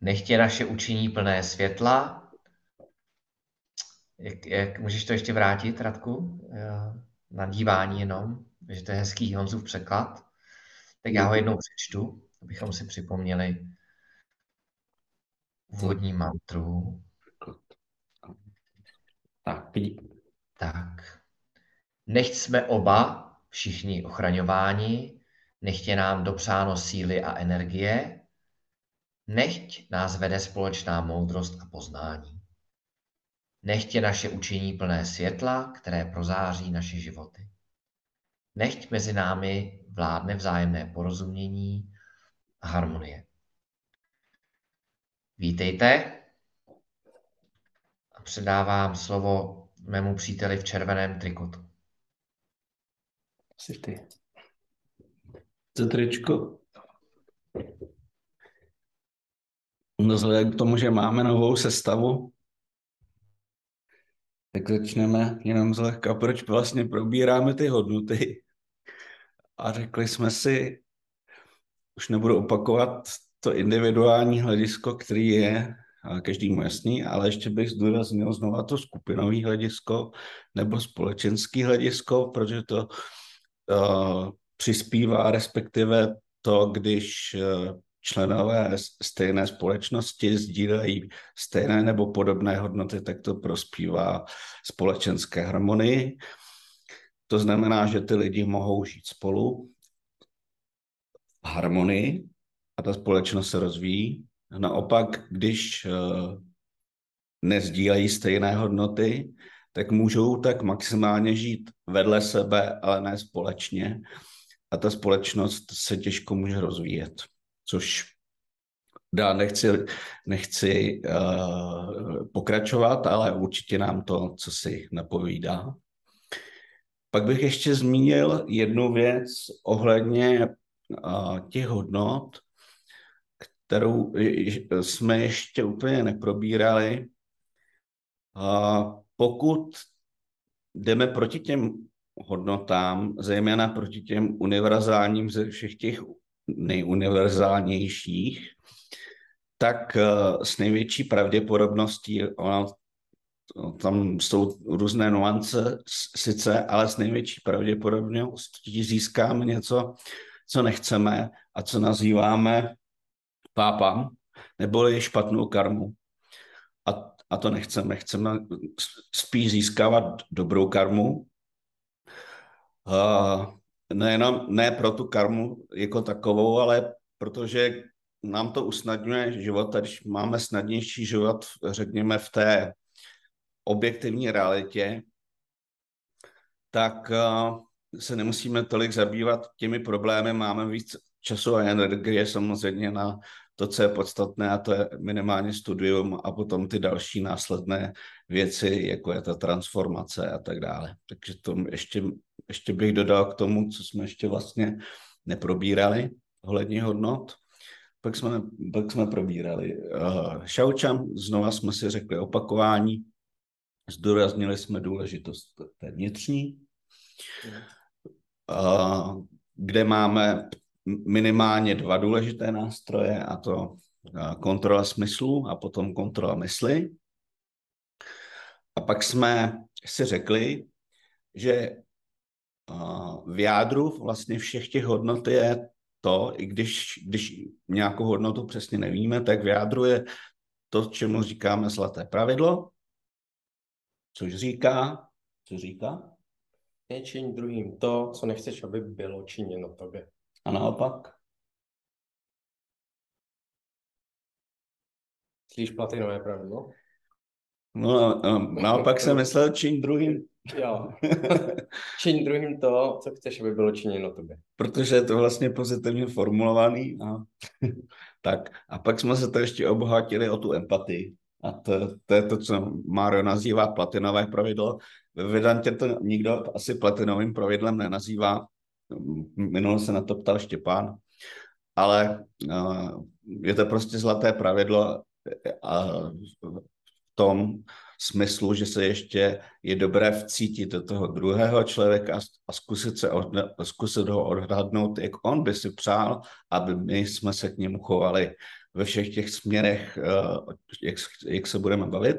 Nechtě naše učení plné světla. Jak, jak, můžeš to ještě vrátit, Radku? Na dívání jenom, že to je hezký Honzův překlad. Tak já ho jednou přečtu, abychom si připomněli úvodní mantru. Tak, tak. Nechť jsme oba všichni ochraňováni, nechtě nám dopřáno síly a energie, nechť nás vede společná moudrost a poznání. Nechtě naše učení plné světla, které prozáří naše životy. Nechť mezi námi vládne vzájemné porozumění a harmonie. Vítejte a předávám slovo mému příteli v červeném trikotu. Jsi ty. Co tričko? Vzhledem k tomu, že máme novou sestavu, tak začneme jenom zlehka, proč vlastně probíráme ty hodnoty. A řekli jsme si, už nebudu opakovat to individuální hledisko, který je každému jasný, ale ještě bych zdůraznil znova to skupinové hledisko nebo společenské hledisko, protože to uh, přispívá, respektive to, když uh, členové stejné společnosti sdílejí stejné nebo podobné hodnoty, tak to prospívá společenské harmonii. To znamená, že ty lidi mohou žít spolu v harmonii a ta společnost se rozvíjí. Naopak, když eh, nezdílejí stejné hodnoty, tak můžou tak maximálně žít vedle sebe, ale ne společně. A ta společnost se těžko může rozvíjet, což dá, nechci, nechci uh, pokračovat, ale určitě nám to, co si napovídá. Pak bych ještě zmínil jednu věc ohledně uh, těch hodnot, kterou jsme ještě úplně neprobírali. A pokud jdeme proti těm hodnotám, zejména proti těm univerzálním ze všech těch nejuniverzálnějších, tak eh, s největší pravděpodobností, ona, tam jsou různé nuance sice, ale s největší pravděpodobností získáme něco, co nechceme a co nazýváme pápám, neboli špatnou karmu. A, a to nechceme. Chceme spíš získávat dobrou karmu. Uh, nejenom, ne pro tu karmu jako takovou, ale protože nám to usnadňuje život, když máme snadnější život, řekněme, v té objektivní realitě, tak uh, se nemusíme tolik zabývat těmi problémy, máme víc času a energie samozřejmě na to, co je podstatné, a to je minimálně studium a potom ty další následné věci, jako je ta transformace a tak dále. Takže to ještě, ještě bych dodal k tomu, co jsme ještě vlastně neprobírali ohledně hodnot. Pak jsme, pak jsme probírali uh, Šaučam, znova jsme si řekli opakování, zdůraznili jsme důležitost té vnitřní, uh, kde máme minimálně dva důležité nástroje, a to kontrola smyslu a potom kontrola mysli. A pak jsme si řekli, že v jádru vlastně všech těch hodnot je to, i když, když nějakou hodnotu přesně nevíme, tak v jádru je to, čemu říkáme zlaté pravidlo, což říká, co říká? Nečiň druhým to, co nechceš, aby bylo činěno tobě. A naopak? Myslíš platinové pravidlo? No, naopak jsem myslel čím druhým Jo. Čiň druhým to, co chceš, aby bylo činěno tobě. Protože je to vlastně pozitivně formulovaný. A, tak. A pak jsme se to ještě obohatili o tu empatii. A to, to je to, co Mario nazývá platinové pravidlo. Ve Vedantě to nikdo asi platinovým pravidlem nenazývá. Minul se na to ptal Štěpán. Ale uh, je to prostě zlaté pravidlo a v tom smyslu, že se ještě je dobré vcítit do toho druhého člověka a zkusit, se od, zkusit ho odhadnout, jak on by si přál, aby my jsme se k němu chovali ve všech těch směrech, uh, jak, jak se budeme bavit.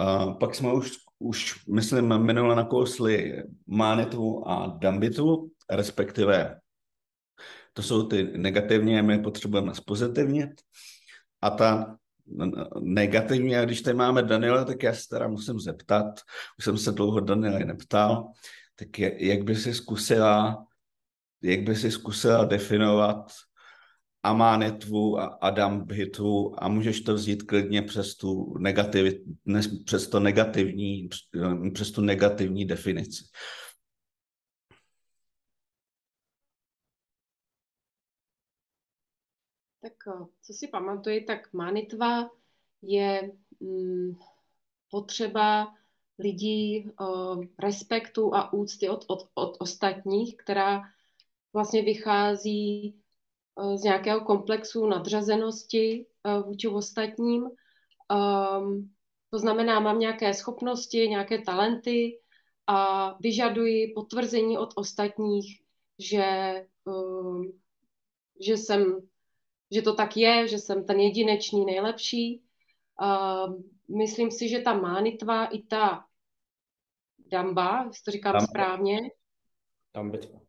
Uh, pak jsme už, už myslím, minule nakousli Mánitu a Dambitu, respektive to jsou ty negativní a my potřebujeme zpozitivnit. A ta negativní, a když tady máme Daniela, tak já se teda musím zeptat, už jsem se dlouho Daniela neptal, tak jak by si zkusila, jak by si zkusila definovat Amánetvu a Adambhitu a můžeš to vzít klidně přes tu negativ, přes to negativní, přes tu negativní definici. Tak eh, co si pamatuji, tak manitva je mm, potřeba lidí uh, respektu a úcty od, od, od ostatních, která vlastně vychází z nějakého komplexu nadřazenosti uh, vůči ostatním. Um, to znamená, mám nějaké schopnosti, nějaké talenty a vyžaduji potvrzení od ostatních, že, uh, že jsem že to tak je, že jsem ten jedinečný nejlepší. Uh, myslím si, že ta mánitva i ta damba, jestli to říkám Damba. správně. Dambitva.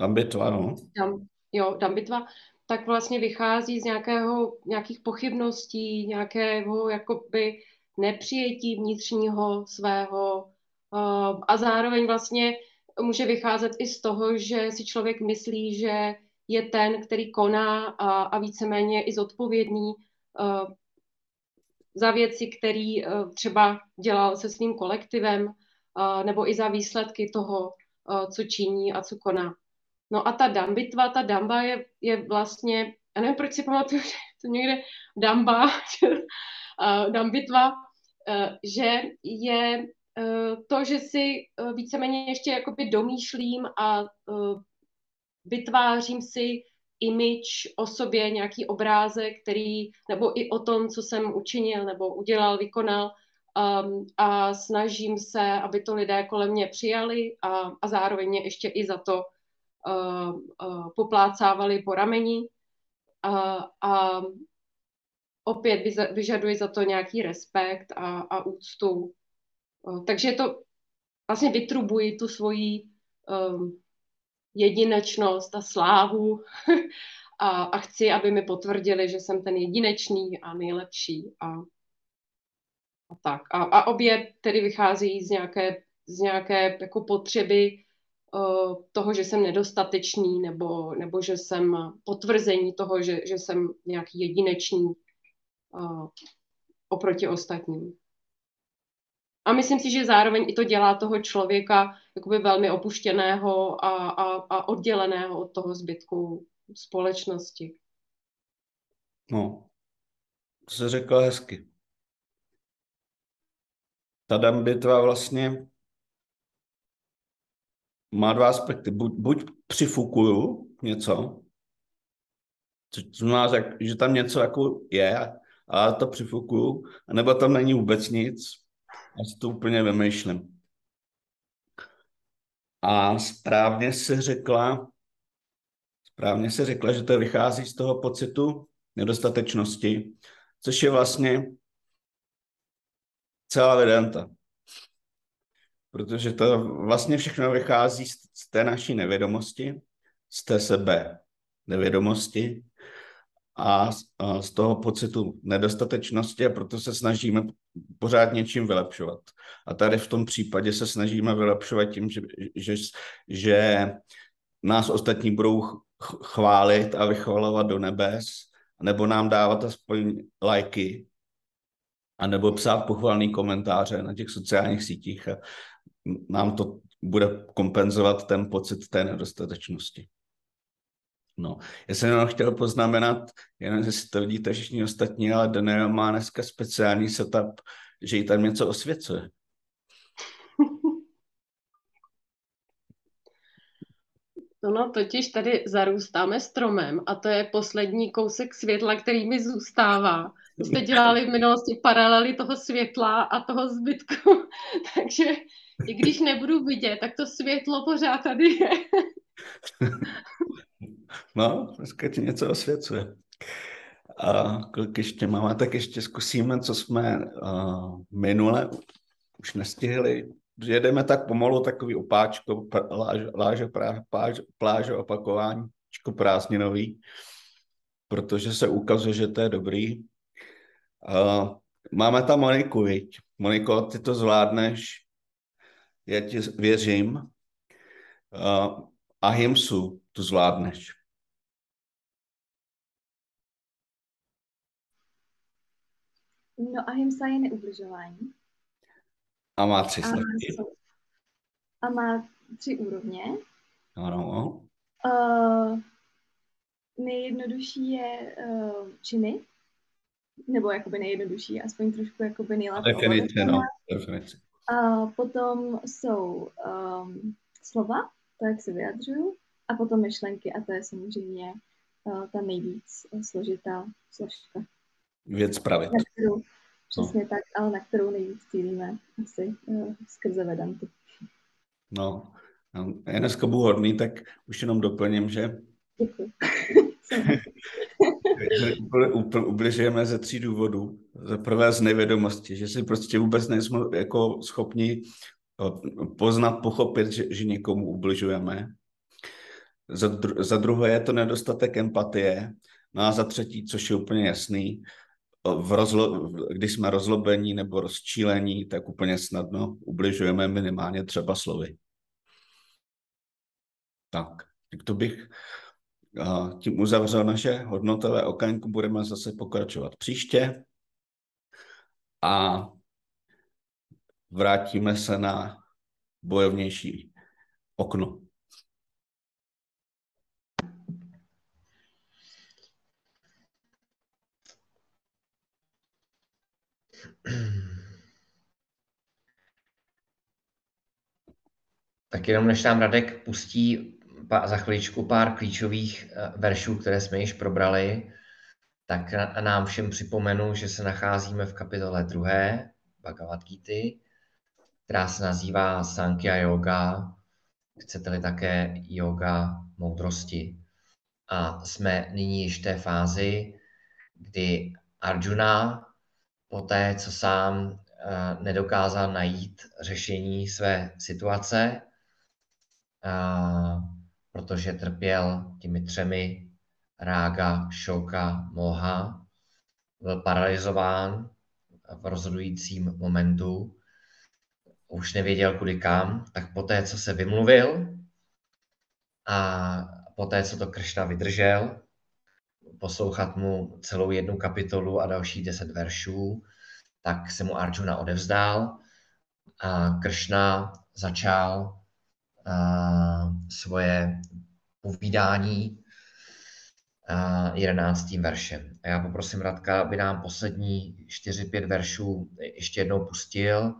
Dambitva, no. Dam, jo, dambitva, tak vlastně vychází z nějakého, nějakých pochybností, nějakého jakoby nepřijetí vnitřního svého uh, a zároveň vlastně může vycházet i z toho, že si člověk myslí, že je ten, který koná a, a víceméně i zodpovědný uh, za věci, který uh, třeba dělal se svým kolektivem, uh, nebo i za výsledky toho, co činí a co koná. No a ta dambitva, ta damba je, je vlastně, já nevím, proč si pamatuju, že to někde damba, uh, dambitva, uh, že je to, že si víceméně ještě jakoby domýšlím a vytvářím si image o sobě, nějaký obrázek, který, nebo i o tom, co jsem učinil, nebo udělal, vykonal um, a snažím se, aby to lidé kolem mě přijali a, a zároveň mě ještě i za to poplácávali po rameni uh, a opět vyžaduji za to nějaký respekt a, a úctu. Takže to vlastně vytrubuji tu svoji um, jedinečnost a slávu a, a chci, aby mi potvrdili, že jsem ten jedinečný a nejlepší a, a tak. A, a obě tedy vychází z nějaké, z nějaké jako potřeby toho, že jsem nedostatečný nebo, nebo že jsem potvrzení toho, že, že jsem nějaký jedinečný uh, oproti ostatním. A myslím si, že zároveň i to dělá toho člověka jakoby velmi opuštěného a, a, a odděleného od toho zbytku společnosti. No, to se řekla hezky. Ta bitva vlastně má dva aspekty. Buď, buď přifukuju něco, což znamená, že tam něco jako je, ale to přifukuju, nebo tam není vůbec nic, já si to úplně vymýšlím. A správně se řekla, správně se řekla, že to vychází z toho pocitu nedostatečnosti, což je vlastně celá vedenta. Protože to vlastně všechno vychází z té naší nevědomosti, z té sebe nevědomosti a z toho pocitu nedostatečnosti a proto se snažíme pořád něčím vylepšovat. A tady v tom případě se snažíme vylepšovat tím, že, že, že nás ostatní budou chválit a vychvalovat do nebes, nebo nám dávat aspoň lajky, a nebo psát pochvalný komentáře na těch sociálních sítích. A nám to bude kompenzovat ten pocit té nedostatečnosti. No, já jsem jenom chtěl poznamenat, jenom jestli to vidíte všichni ostatní, ale Daniel má dneska speciální setup, že jí tam něco osvěcuje. No, no, totiž tady zarůstáme stromem a to je poslední kousek světla, který mi zůstává. Jste dělali v minulosti paralely toho světla a toho zbytku, takže i když nebudu vidět, tak to světlo pořád tady je. No, dneska ti něco osvěcuje. A kolik ještě máme, tak ještě zkusíme, co jsme uh, minule už nestihli. Jedeme tak pomalu takový opáčko, láže, láže, pláž, pláže opakování, prázdninový, protože se ukazuje, že to je dobrý. Uh, máme tam Moniku, viď? Moniko, ty to zvládneš, já ti věřím. Uh, ahimsu, to zvládneš. No ahimsa je neubližování. A má tři A, a má tři úrovně. Ano. Uh, nejjednodušší je uh, činy, nebo jakoby nejjednodušší, aspoň trošku jakoby nejlépe. Definice, no, definice. A potom jsou um, slova, to, jak se vyjadřuju, a potom myšlenky, a to je samozřejmě uh, ta nejvíc složitá složka. Věc pravit. Na kterou, přesně no. tak, ale na kterou nejvíc cílíme asi uh, skrze Vedantu. No, já dneska budu hodný, tak už jenom doplním, že Děkuji. ubližujeme ze tří důvodů. Za prvé z nevědomosti, že si prostě vůbec nejsme jako schopni poznat, pochopit, že, že někomu ubližujeme. Za, dru, za druhé je to nedostatek empatie. No a za třetí, což je úplně jasný, v rozlo, když jsme rozlobení nebo rozčílení, tak úplně snadno ubližujeme minimálně třeba slovy. Tak, tak to bych tím uzavřel naše hodnotové okénko. Budeme zase pokračovat příště a vrátíme se na bojovnější okno. Tak jenom než nám Radek pustí za chviličku pár klíčových eh, veršů, které jsme již probrali, tak nám všem připomenu, že se nacházíme v kapitole druhé Bhagavad Gita, která se nazývá Sankhya Yoga, chcete-li také yoga moudrosti. A jsme nyní již v té fázi, kdy Arjuna, po té, co sám eh, nedokázal najít řešení své situace, protože trpěl těmi třemi rága, šoka, moha, byl paralizován v rozhodujícím momentu, už nevěděl kudy kam, tak poté, co se vymluvil a poté, co to Kršna vydržel, poslouchat mu celou jednu kapitolu a další deset veršů, tak se mu Arjuna odevzdal a Kršna začal svoje povídání jedenáctým veršem. A já poprosím Radka, aby nám poslední 4-5 veršů ještě jednou pustil.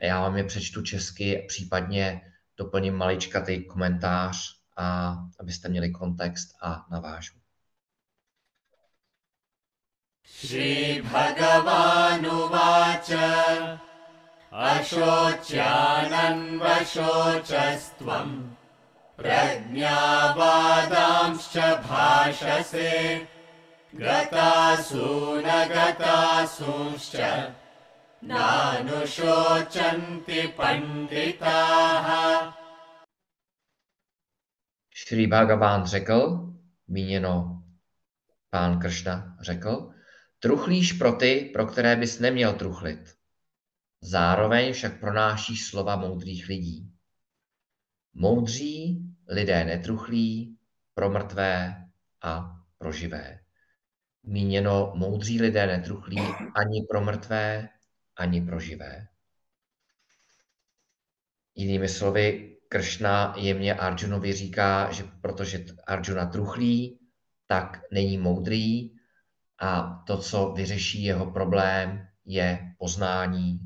Já vám je přečtu česky, případně doplním maličkatý komentář, a abyste měli kontext a navážu. Shri Bhagavan अशोच्यानन्वशोचस्त्वम् प्रज्ञावादांश्च भाषसे गतासु न गतासूंश्च नानुशोचन्ति पंडिताः Šri Bhagavan řekl, míněno pán Kršna řekl, truchlíš pro ty, pro které bys neměl truchlit. Zároveň však pronášíš slova moudrých lidí. Moudří lidé netruchlí pro mrtvé a pro živé. Míněno moudří lidé netruchlí ani pro mrtvé, ani pro živé. Jinými slovy, Kršna jemně Arjunovi říká, že protože Arjuna truchlí, tak není moudrý a to, co vyřeší jeho problém, je poznání,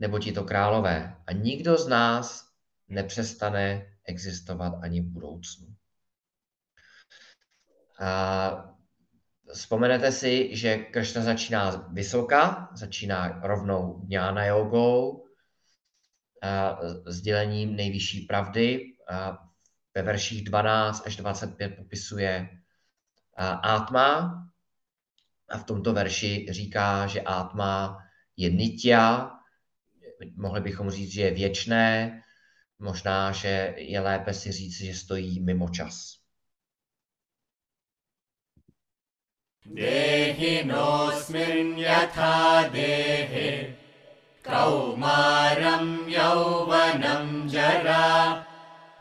nebo ti to králové. A nikdo z nás nepřestane existovat ani v budoucnu. A vzpomenete si, že Kršna začíná vysoka, začíná rovnou dňána jogou, sdělením nejvyšší pravdy. Ve verších 12 až 25 popisuje Atma, a v tomto verši říká, že Atma je nitya, mohli bychom říct, že je věčné, možná, že je lépe si říct, že stojí mimo čas. देहिनोऽस्मिन् यथा देहे कौमारं यौवनं जरा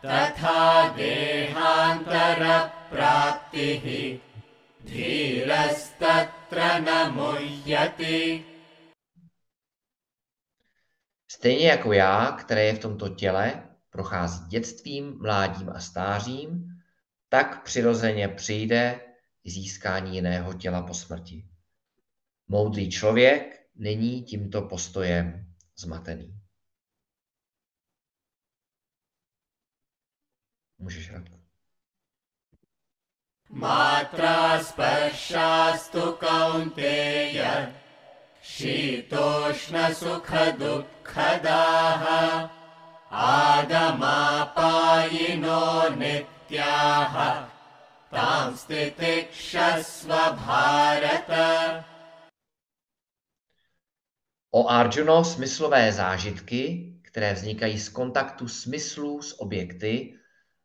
तथा देहान्तरप्राप्तिः धीरस्तत्र न मुह्यति Stejně jako já, které je v tomto těle, prochází dětstvím, mládím a stářím, tak přirozeně přijde získání jiného těla po smrti. Moudrý člověk není tímto postojem zmatený. Můžeš, Radku. Matra spešastu kaunteya शीतोष्णसुखदुःखदाः आगमापायिनो नित्याः तां स्थितिक्षस्व Bharat O Arjuno smyslové zážitky, které vznikají z kontaktu smyslů s objekty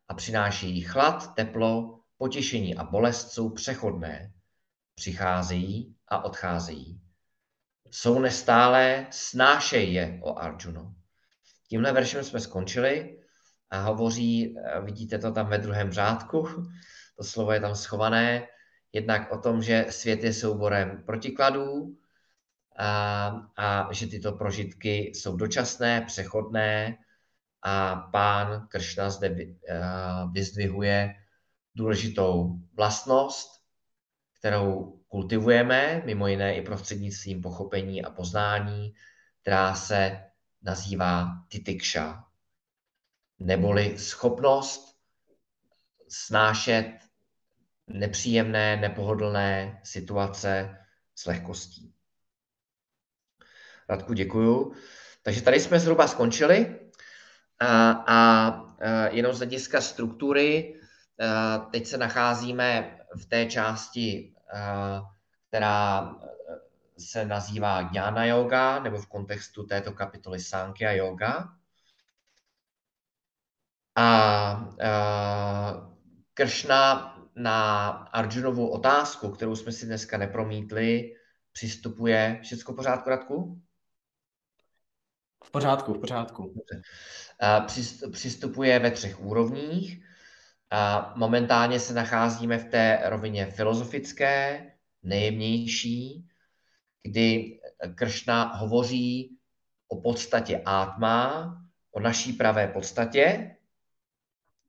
a přinášejí chlad, teplo, potěšení a bolest, jsou přechodné. Přicházejí a odcházejí. Jsou nestálé, snášej je o Arjuno. Tímhle veršem jsme skončili a hovoří, vidíte to tam ve druhém řádku, to slovo je tam schované, jednak o tom, že svět je souborem protikladů a, a že tyto prožitky jsou dočasné, přechodné a pán Kršna zde vyzdvihuje důležitou vlastnost, kterou kultivujeme, mimo jiné i prostřednictvím pochopení a poznání, která se nazývá titikša, neboli schopnost snášet nepříjemné, nepohodlné situace s lehkostí. Radku, děkuju. Takže tady jsme zhruba skončili a, a, a jenom z hlediska struktury, a, teď se nacházíme v té části, která se nazývá Jnana yoga, nebo v kontextu této kapitoly Sankhya yoga. A, a Kršna na Arjunovu otázku, kterou jsme si dneska nepromítli, přistupuje. Všechno v pořádku, Radku? V pořádku, v pořádku. Přistupuje ve třech úrovních. Momentálně se nacházíme v té rovině filozofické, nejjemnější, kdy Kršna hovoří o podstatě átma, o naší pravé podstatě,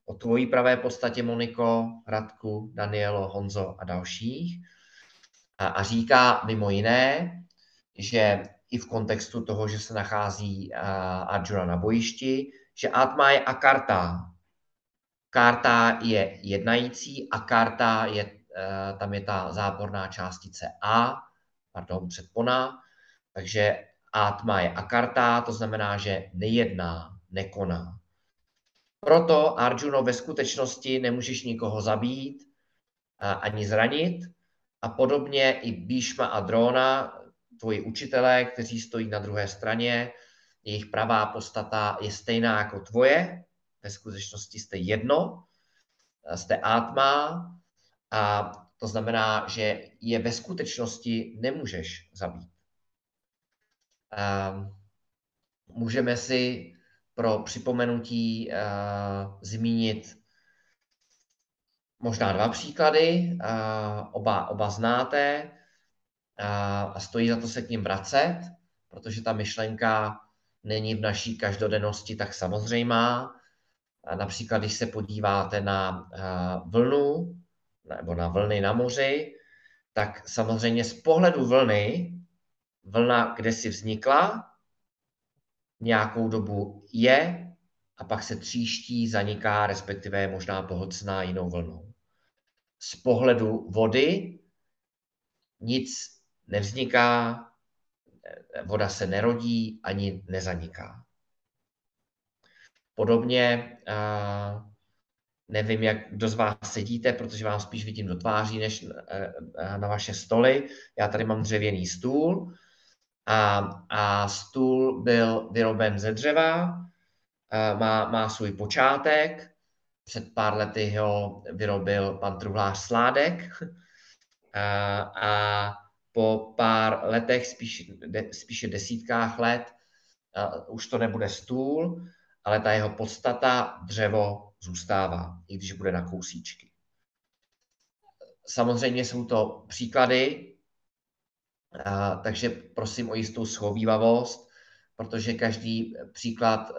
o tvojí pravé podstatě, Moniko, Radku, Danielo, Honzo a dalších. A, a říká mimo jiné, že i v kontextu toho, že se nachází Arjuna na bojišti, že Atma je akarta. Karta je jednající a karta je, uh, tam je ta záporná částice A, pardon, předpona, takže Atma je akarta, to znamená, že nejedná, nekoná. Proto, Arjuno, ve skutečnosti nemůžeš nikoho zabít ani zranit. A podobně i Bíšma a Drona, tvoji učitelé, kteří stojí na druhé straně, jejich pravá postata je stejná jako tvoje ve skutečnosti jste jedno, jste átma a to znamená, že je ve skutečnosti nemůžeš zabít. Můžeme si pro připomenutí zmínit možná dva příklady, oba, oba znáte a stojí za to se k ním vracet, protože ta myšlenka není v naší každodennosti tak samozřejmá. Například, když se podíváte na vlnu nebo na vlny na moři, tak samozřejmě z pohledu vlny, vlna kde si vznikla, nějakou dobu je a pak se tříští, zaniká, respektive je možná pohlcená jinou vlnou. Z pohledu vody nic nevzniká, voda se nerodí ani nezaniká. Podobně nevím, jak kdo z vás sedíte, protože vám spíš vidím do tváří, než na vaše stoly. Já tady mám dřevěný stůl a, a stůl byl vyroben ze dřeva, má, má svůj počátek, před pár lety ho vyrobil pan truhlář Sládek. A, a po pár letech, spíš, spíše desítkách let, už to nebude stůl, ale ta jeho podstata, dřevo, zůstává, i když bude na kousíčky. Samozřejmě jsou to příklady, takže prosím o jistou schovývavost, protože každý příklad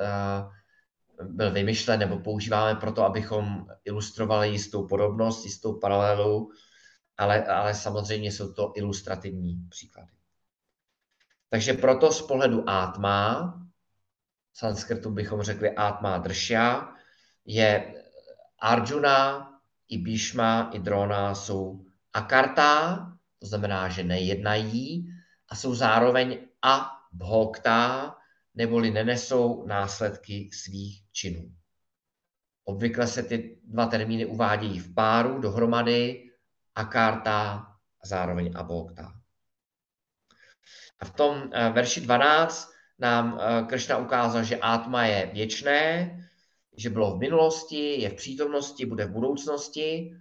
byl vymyšlen nebo používáme proto, abychom ilustrovali jistou podobnost, jistou paralelu ale, ale samozřejmě jsou to ilustrativní příklady. Takže proto z pohledu átma, sanskrtu bychom řekli átma dršya, je Arjuna, i Bhishma, i Drona jsou akarta, to znamená, že nejednají a jsou zároveň a bhokta, neboli nenesou následky svých činů. Obvykle se ty dva termíny uvádějí v páru dohromady, Akarta a zároveň Abokta. A v tom eh, verši 12 nám eh, Kršna ukázal, že Atma je věčné, že bylo v minulosti, je v přítomnosti, bude v budoucnosti.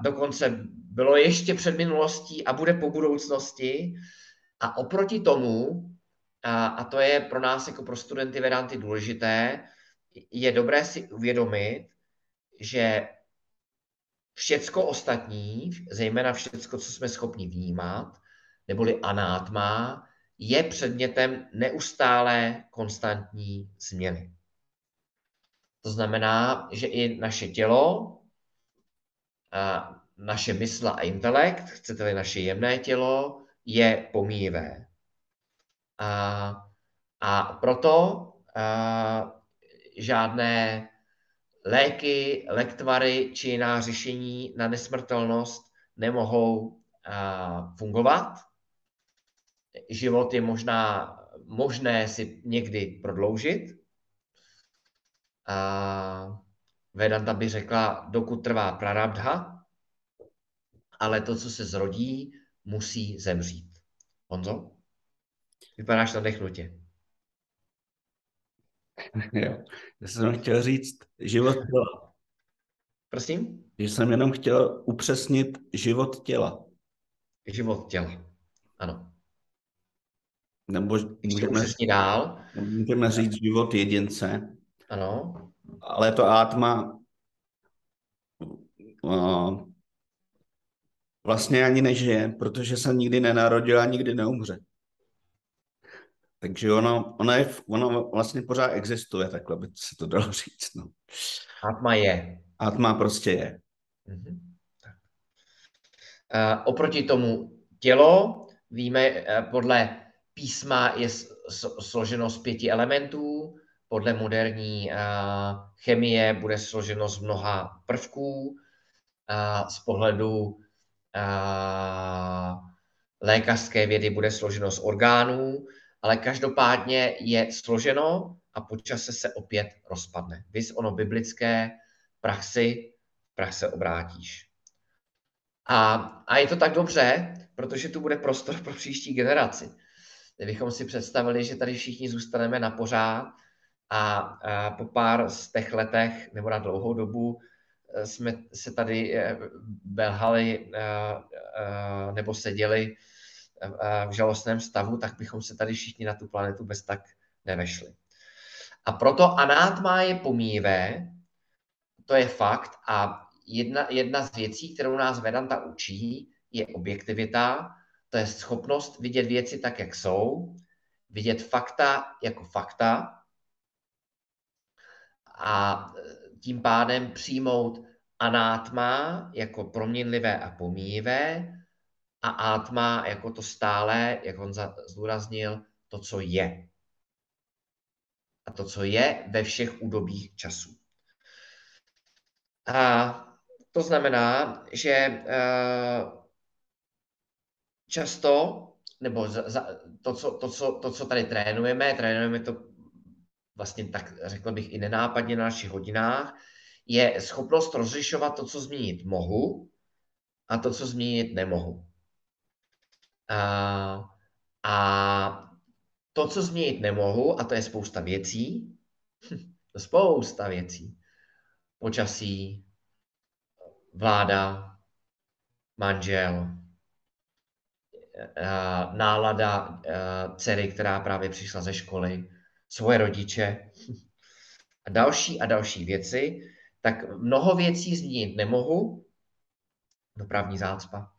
Dokonce bylo ještě před minulostí a bude po budoucnosti. A oproti tomu, a to je pro nás jako pro studenty Vedanty důležité, je dobré si uvědomit, že všecko ostatní, zejména všecko, co jsme schopni vnímat, neboli anátma, je předmětem neustálé konstantní změny. To znamená, že i naše tělo, a naše mysl a intelekt, chcete-li naše jemné tělo, je pomíjivé. A, a proto a, žádné léky, lektvary či jiná řešení na nesmrtelnost nemohou fungovat. Život je možná možné si někdy prodloužit. A Vedanta by řekla, dokud trvá prarabdha, ale to, co se zrodí, musí zemřít. Honzo? Vypadáš nadechnutě. Jo. Já jsem chtěl říct život těla. Prosím? Že jsem jenom chtěl upřesnit život těla. Život těla, ano. Nebo můžeme, dál. můžeme říct život jedince. Ano. Ale to átma uh, vlastně ani nežije, protože se nikdy nenarodil a nikdy neumře. Takže ono, ono, je, ono vlastně pořád existuje, takhle by se to dalo říct. No. Atma je. Atma prostě je. Mm-hmm. Uh, oproti tomu tělo, víme, uh, podle písma je složeno z pěti elementů, podle moderní uh, chemie bude složeno z mnoha prvků, uh, z pohledu uh, lékařské vědy bude složeno z orgánů, ale každopádně je složeno a po čase se opět rozpadne. Vys ono biblické praxi, prach se obrátíš. A, a je to tak dobře, protože tu bude prostor pro příští generaci. Kdybychom si představili, že tady všichni zůstaneme na pořád, A, a po pár z těch letech, nebo na dlouhou dobu, eh, jsme se tady belhali nebo seděli v žalostném stavu, tak bychom se tady všichni na tu planetu bez tak nevešli. A proto anátma je pomíjivé, to je fakt. A jedna, jedna z věcí, kterou nás Vedanta učí, je objektivita, to je schopnost vidět věci tak, jak jsou, vidět fakta jako fakta a tím pádem přijmout anátma jako proměnlivé a pomíjivé a átma jako to stále, jak on zdůraznil, to, co je. A to, co je ve všech údobích času. A to znamená, že eh, často, nebo to, co, to, co, to, co tady trénujeme, trénujeme to vlastně tak, řekl bych, i nenápadně na našich hodinách, je schopnost rozlišovat to, co změnit mohu a to, co změnit nemohu. A, a to, co změnit nemohu, a to je spousta věcí, spousta věcí, počasí, vláda, manžel, nálada eh, dcery, která právě přišla ze školy, svoje rodiče a další a další věci, tak mnoho věcí změnit nemohu, dopravní zácpa,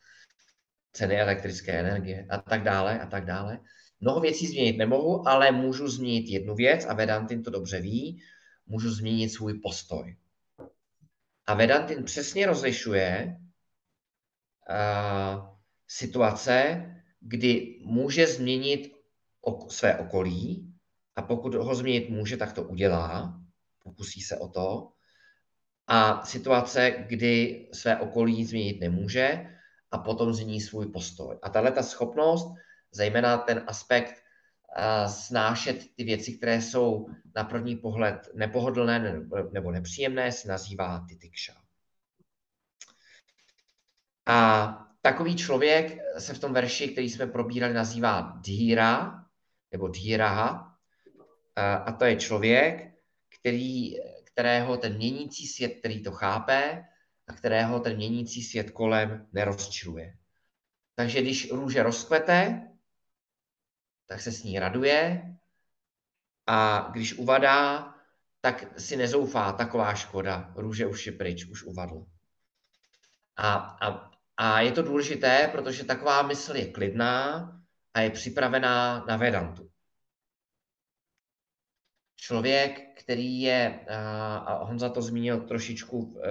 ceny elektrické energie a tak dále a tak dále. Mnoho věcí změnit nemohu, ale můžu změnit jednu věc a Vedantin to dobře ví, můžu změnit svůj postoj. A Vedantin přesně rozlišuje uh, situace, kdy může změnit ok- své okolí a pokud ho změnit může, tak to udělá, pokusí se o to. A situace, kdy své okolí změnit nemůže a potom změní svůj postoj. A tahle ta schopnost, zejména ten aspekt snášet ty věci, které jsou na první pohled nepohodlné nebo nepříjemné, se nazývá titikša. A takový člověk se v tom verši, který jsme probírali, nazývá dhíra nebo dhíraha. A to je člověk, který, kterého ten měnící svět, který to chápe, a kterého ten měnící svět kolem nerozčiluje. Takže když růže rozkvete, tak se s ní raduje a když uvadá, tak si nezoufá taková škoda, růže už je pryč, už uvadl. A, a, a je to důležité, protože taková mysl je klidná a je připravená na Vedantu. Člověk, který je, a Honza to zmínil trošičku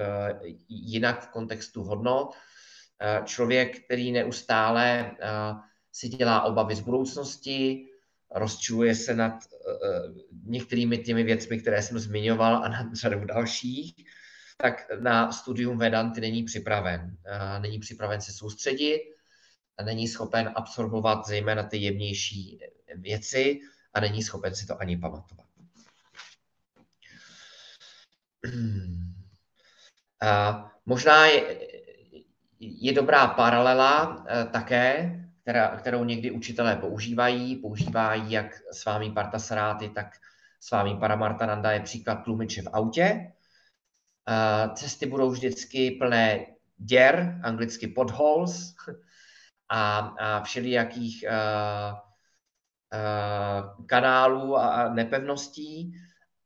jinak v kontextu hodnot, člověk, který neustále si dělá obavy z budoucnosti, rozčuluje se nad některými těmi věcmi, které jsem zmiňoval a nad řadou dalších, tak na studium Vedanty není připraven. Uh, není připraven se soustředit, a není schopen absorbovat zejména ty jemnější věci a není schopen si to ani pamatovat. Uh, možná je, je dobrá paralela uh, také která, kterou někdy učitelé používají. Používají jak s vámi Partasaráty, tak s vámi Paramartananda je příklad tlumiče v autě. Cesty budou vždycky plné děr, anglicky potholes, a, a všelijakých uh, uh, kanálů a nepevností.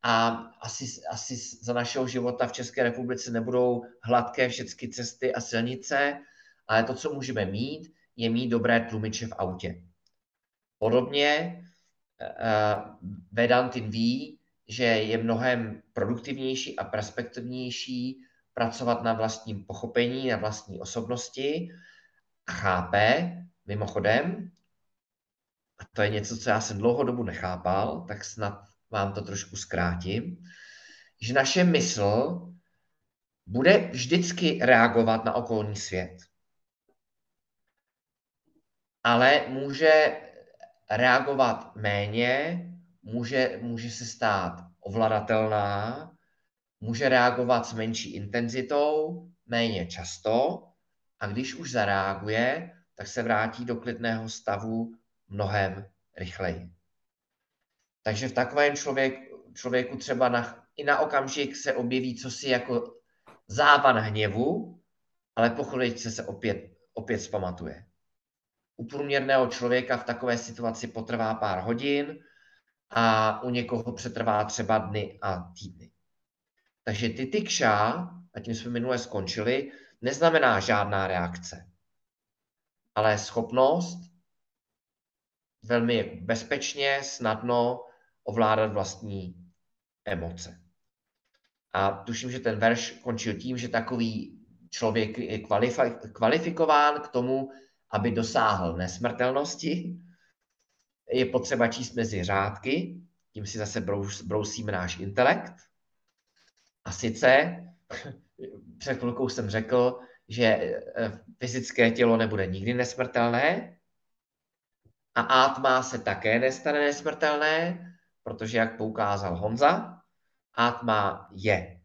A asi, asi za našeho života v České republice nebudou hladké všechny cesty a silnice, ale to, co můžeme mít, je mít dobré tlumiče v autě. Podobně uh, Vedantin ví, že je mnohem produktivnější a perspektivnější pracovat na vlastním pochopení, na vlastní osobnosti a chápe, mimochodem, a to je něco, co já jsem dlouho dobu nechápal, tak snad vám to trošku zkrátím, že naše mysl bude vždycky reagovat na okolní svět. Ale může reagovat méně, může, může se stát ovladatelná, může reagovat s menší intenzitou, méně často a když už zareaguje, tak se vrátí do klidného stavu mnohem rychleji. Takže v takovém člověk, člověku třeba na, i na okamžik se objeví cosi jako závan hněvu, ale po chviličce se opět, opět zpamatuje. U průměrného člověka v takové situaci potrvá pár hodin a u někoho přetrvá třeba dny a týdny. Takže ty tykša, a tím jsme minule skončili, neznamená žádná reakce, ale schopnost velmi bezpečně, snadno ovládat vlastní emoce. A tuším, že ten verš končil tím, že takový člověk je kvalifikován k tomu, aby dosáhl nesmrtelnosti. Je potřeba číst mezi řádky, tím si zase brousíme náš intelekt. A sice, před chvilkou jsem řekl, že eh, fyzické tělo nebude nikdy nesmrtelné a átma se také nestane nesmrtelné, protože, jak poukázal Honza, átma je.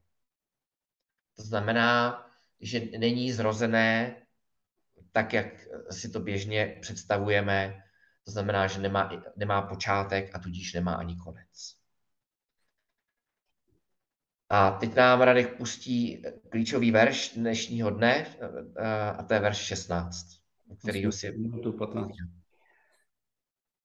To znamená, že není zrozené tak, jak si to běžně představujeme. To znamená, že nemá, nemá počátek a tudíž nemá ani konec. A teď nám Radek pustí klíčový verš dnešního dne, a to je verš 16, který si... Minutu 15.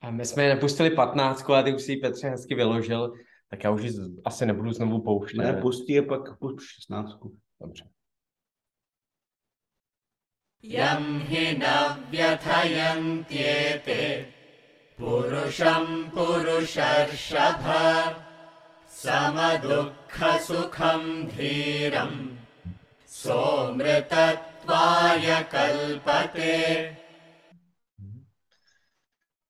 A my jsme je nepustili 15, ale ty už si ji Petře hezky vyložil, tak já už asi nebudu znovu pouštět. Ne, pustí je pak pust 16. Dobře. यं हि न व्यथयन्त्येते पुरुषं पुरुषर्षभ समदुःखसुखं धीरम् सोऽमृतत्वाय कल्पते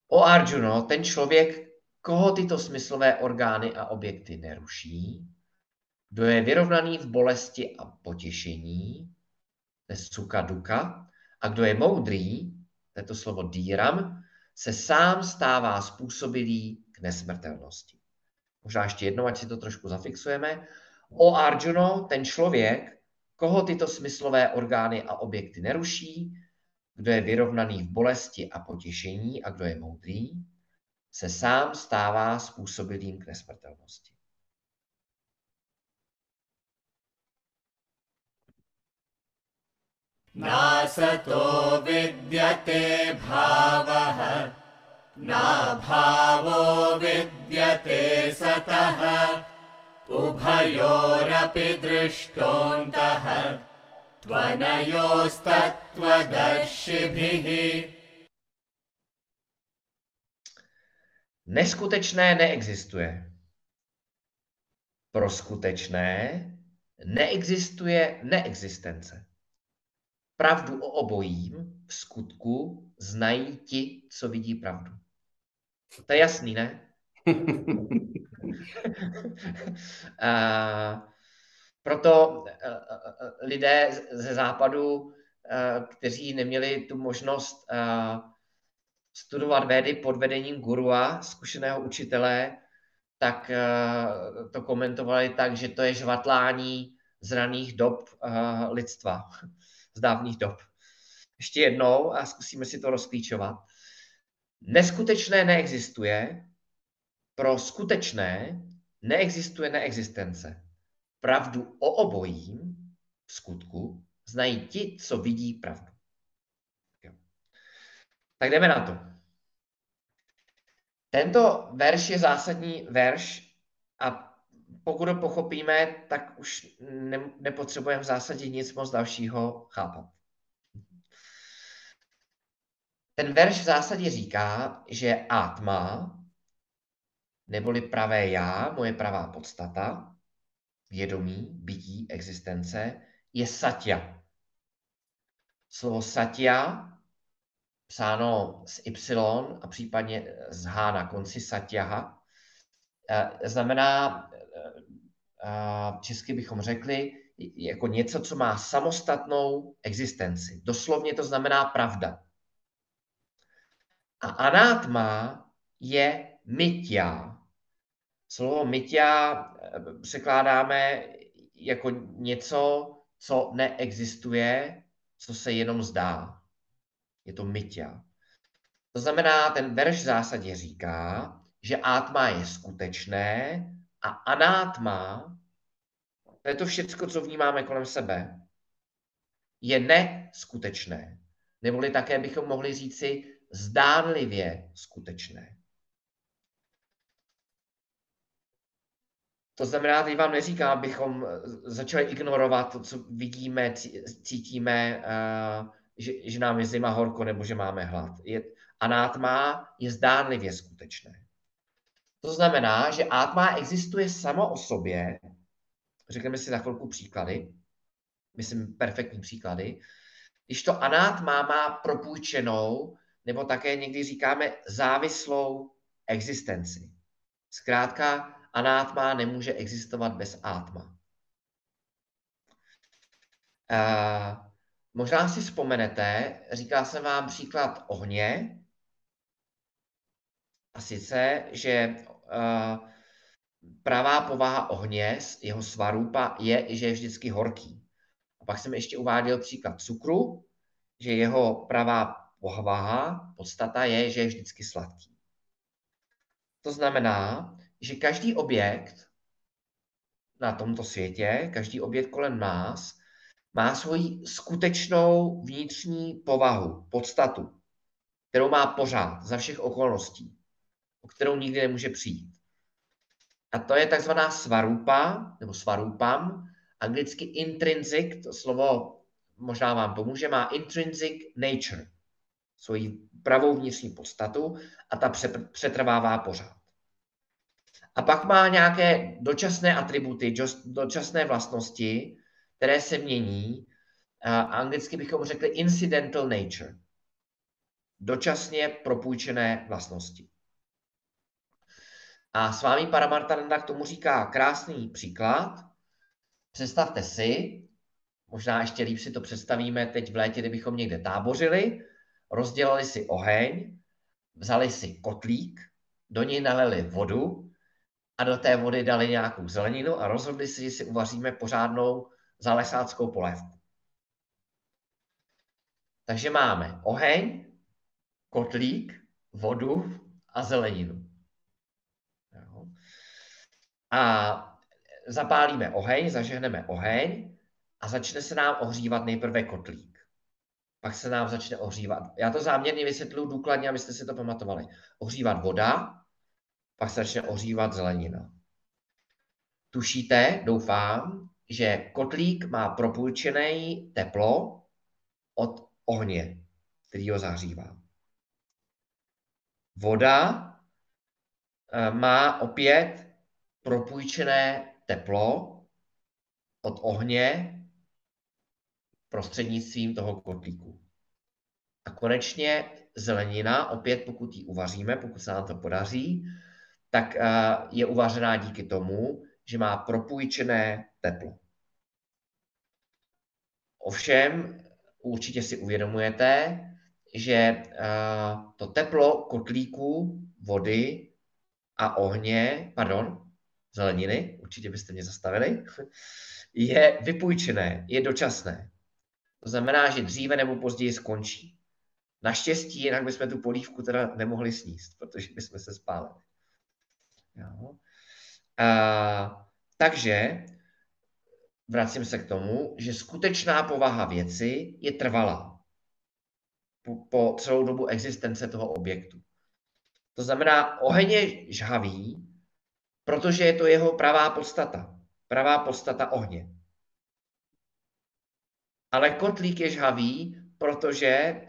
O Arjuno, ten člověk, koho tyto smyslové orgány a objekty neruší, kdo je vyrovnaný v bolesti a potěšení, to je suka duka, a kdo je moudrý, to je to slovo díram, se sám stává způsobilý k nesmrtelnosti. Možná ještě jednou, ať si to trošku zafixujeme. O Arjuno, ten člověk, koho tyto smyslové orgány a objekty neruší, kdo je vyrovnaný v bolesti a potěšení a kdo je moudrý, se sám stává způsobilým k nesmrtelnosti. नासतो विद्यते भावः नाभावो विद्यते सतः उभयोरपि दृष्टोऽन्तः त्वनयोस्तत्त्वदर्शिभिः Neskutečné neexistuje. Pro skutečné neexistuje neexistence. Pravdu o obojím v skutku znají ti, co vidí pravdu. To je jasný, ne? a, proto lidé ze západu, kteří neměli tu možnost studovat védy pod vedením gurua, zkušeného učitele, tak to komentovali tak, že to je žvatlání z raných dob lidstva z dávných dob. Ještě jednou a zkusíme si to rozklíčovat. Neskutečné neexistuje, pro skutečné neexistuje neexistence. Pravdu o obojím v skutku znají ti, co vidí pravdu. Jo. Tak jdeme na to. Tento verš je zásadní verš a pokud ho pochopíme, tak už ne, nepotřebujeme v zásadě nic moc dalšího chápat. Ten verš v zásadě říká, že atma, neboli pravé já, moje pravá podstata, vědomí, bytí, existence, je satya. Slovo satya, psáno s Y a případně z H na konci satyaha, znamená česky bychom řekli, jako něco, co má samostatnou existenci. Doslovně to znamená pravda. A anátma je mytia. Slovo mytia eh, překládáme jako něco, co neexistuje, co se jenom zdá. Je to mytia. To znamená, ten verš v zásadě říká, že átma je skutečné, A anátma, to je to všecko, co vnímáme kolem sebe, je neskutečné. Neboli také bychom mohli říci zdánlivě skutečné. To znamená, teď vám neříkám, abychom začali ignorovat to, co vidíme, cítíme, že, že nám je zima horko nebo že máme hlad. Je, anátma je zdánlivě skutečné. To znamená, že átma existuje samo o sobě. Řekneme si za chvilku příklady. Myslím, perfektní příklady. Když to anátma má propůjčenou, nebo také někdy říkáme závislou existenci. Zkrátka, anátma nemůže existovat bez átma. Uh, možná si vzpomenete, říkal jsem vám příklad ohně, a sice, že uh, pravá povaha ohně, jeho svarupa, je, že je vždycky horký. A pak jsem ještě uváděl příklad cukru, že jeho pravá povaha, podstata je, že je vždycky sladký. To znamená, že každý objekt na tomto světě, každý objekt kolem nás, má svoji skutečnou vnitřní povahu, podstatu, kterou má pořád, za všech okolností o kterou nikdy nemůže přijít. A to je takzvaná svarupa, nebo svarupam, anglicky intrinsic, to slovo možná vám pomůže, má intrinsic nature, svoji pravou vnitřní podstatu a ta přetrvává pořád. A pak má nějaké dočasné atributy, dočasné vlastnosti, které se mění. A anglicky bychom řekli incidental nature. Dočasně propůjčené vlastnosti. A s vámi Paramartananda k tomu říká krásný příklad. Představte si, možná ještě líp si to představíme teď v létě, kdybychom někde tábořili, rozdělali si oheň, vzali si kotlík, do něj nalili vodu a do té vody dali nějakou zeleninu a rozhodli si, že si uvaříme pořádnou zalesáckou polévku. Takže máme oheň, kotlík, vodu a zeleninu a zapálíme oheň, zažehneme oheň a začne se nám ohřívat nejprve kotlík. Pak se nám začne ohřívat. Já to záměrně vysvětluji důkladně, abyste si to pamatovali. Ohřívat voda, pak se začne ohřívat zelenina. Tušíte, doufám, že kotlík má propůjčené teplo od ohně, který ho zahřívá. Voda eh, má opět propůjčené teplo od ohně prostřednictvím toho kotlíku. A konečně zelenina, opět pokud ji uvaříme, pokud se nám to podaří, tak eh, je uvařená díky tomu, že má propůjčené teplo. Ovšem, určitě si uvědomujete, že eh, to teplo kotlíku, vody a ohně, pardon, zeleniny, určitě byste mě zastavili, je vypůjčené, je dočasné. To znamená, že dříve nebo později skončí. Naštěstí, jinak bychom tu polívku teda nemohli sníst, protože bychom se spálili. Jo. A, takže vracím se k tomu, že skutečná povaha věci je trvalá po, po celou dobu existence toho objektu. To znamená, oheň je žhavý, protože je to jeho pravá podstata. Pravá podstata ohně. Ale kotlík je žhavý, protože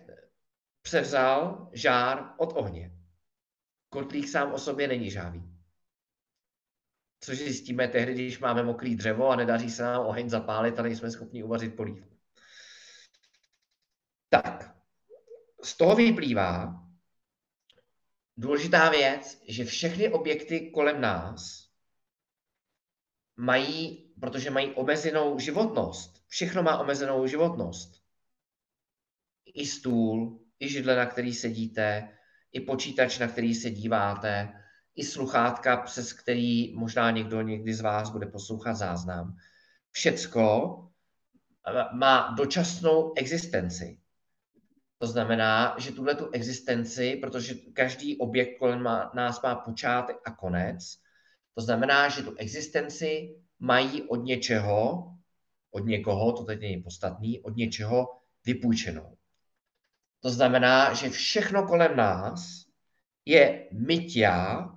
převzal žár od ohně. Kotlík sám o sobě není žhavý. Což zjistíme tehdy, když máme mokrý dřevo a nedaří se nám oheň zapálit a nejsme schopni uvařit polívku. Tak, z toho vyplývá, důležitá věc, že všechny objekty kolem nás mají, protože mají omezenou životnost. Všechno má omezenou životnost. I stůl, i židle, na který sedíte, i počítač, na který se díváte, i sluchátka, přes který možná někdo někdy z vás bude poslouchat záznam. Všecko má dočasnou existenci. To znamená, že tuhle tu existenci, protože každý objekt kolem má, nás má počátek a konec, To znamená, že tu existenci mají od něčeho, od někoho, to teď není podstatný, od něčeho vypůjčenou. To znamená, že všechno kolem nás je mytia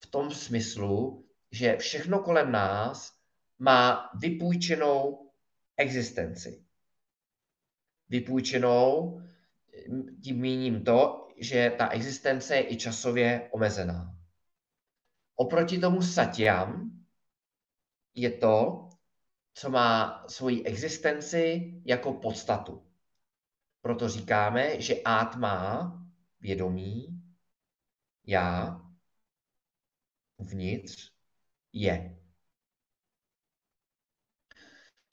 v tom smyslu, že všechno kolem nás má vypůjčenou existenci. Vypůjčenou, tím míním to, že ta existence je i časově omezená. Oproti tomu satyam je to, co má svoji existenci jako podstatu. Proto říkáme, že átma, vědomí, já, uvnitř, je.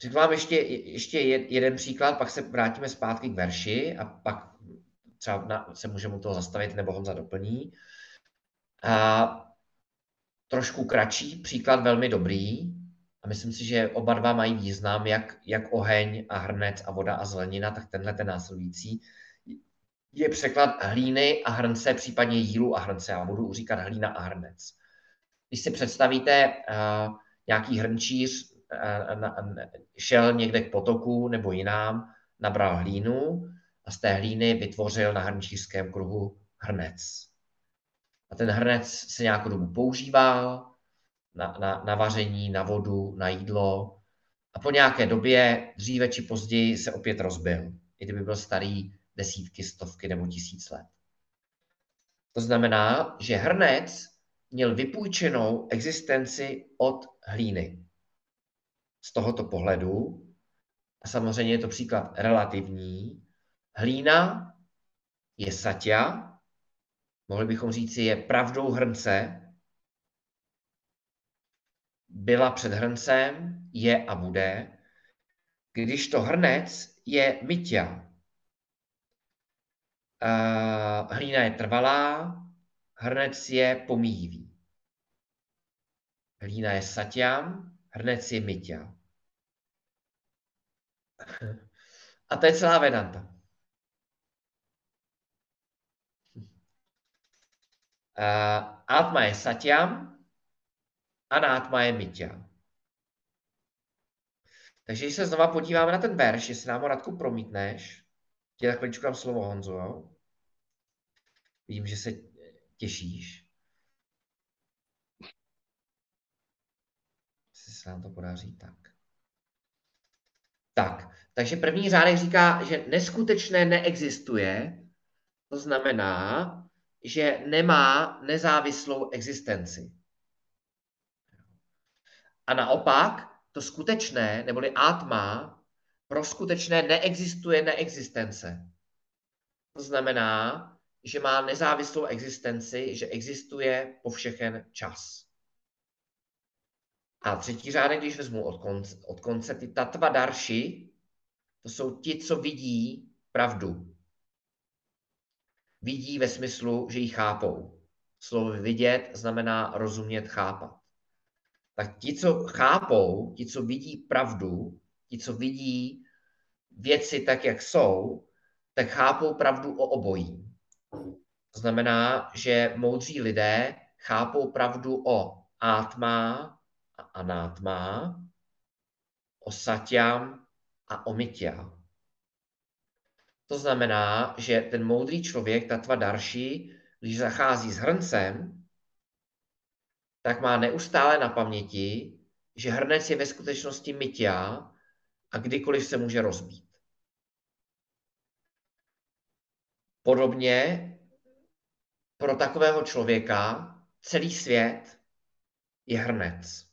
Řeknu vám ještě, ještě jeden příklad, pak se vrátíme zpátky k verši a pak třeba na, se můžeme u toho zastavit, nebo Honza doplní. A trošku kratší, příklad velmi dobrý. A myslím si, že oba dva mají význam, jak, jak oheň a hrnec a voda a zelenina, tak tenhle ten následující je překlad hlíny a hrnce, případně jílu a hrnce. Já budu říkat hlína a hrnec. Když si představíte uh, nějaký hrnčíř uh, na, šel někde k potoku nebo jinám, nabral hlínu a z té hlíny vytvořil na hrnčířském kruhu hrnec. A ten hrnec se nějakou dobu používal na, na, na vaření, na vodu, na jídlo a po nějaké době, dříve či později, se opět rozbil, i kdyby byl starý desítky, stovky nebo tisíc let. To znamená, že hrnec měl vypůjčenou existenci od hlíny. Z tohoto pohledu, a samozřejmě je to příklad relativní, hlína je satya, mohli bychom říci, je pravdou hrnce, byla před hrncem, je a bude, když to hrnec je mytia. Hlína je trvalá, hrnec je pomíjivý. Hlína je satyam, hrnec je mytia. A to je celá Vedanta. Atma je satyam, anátma je mitya. Takže když se znova podíváme na ten verš, jestli nám ho Radku promítneš, tě tak dám slovo Honzo? Vidím, že se těšíš. Jestli se nám to podaří, tak. Tak, takže první řádek říká, že neskutečné neexistuje, to znamená, že nemá nezávislou existenci. A naopak, to skutečné, neboli atma, pro skutečné neexistuje neexistence. To znamená, že má nezávislou existenci, že existuje po všechen čas. A třetí řádek, když vezmu od konce, od konce ty tatva darši, to jsou ti, co vidí pravdu vidí ve smyslu, že ji chápou. Slovo vidět znamená rozumět, chápat. Tak ti, co chápou, ti, co vidí pravdu, ti, co vidí věci tak, jak jsou, tak chápou pravdu o obojí. To znamená, že moudří lidé chápou pravdu o átma a anátma, o satyam a o mitya. To znamená, že ten moudrý člověk, tatva darší, když zachází s hrncem, tak má neustále na paměti, že hrnec je ve skutečnosti mytia a kdykoliv se může rozbít. Podobně pro takového člověka celý svět je hrnec.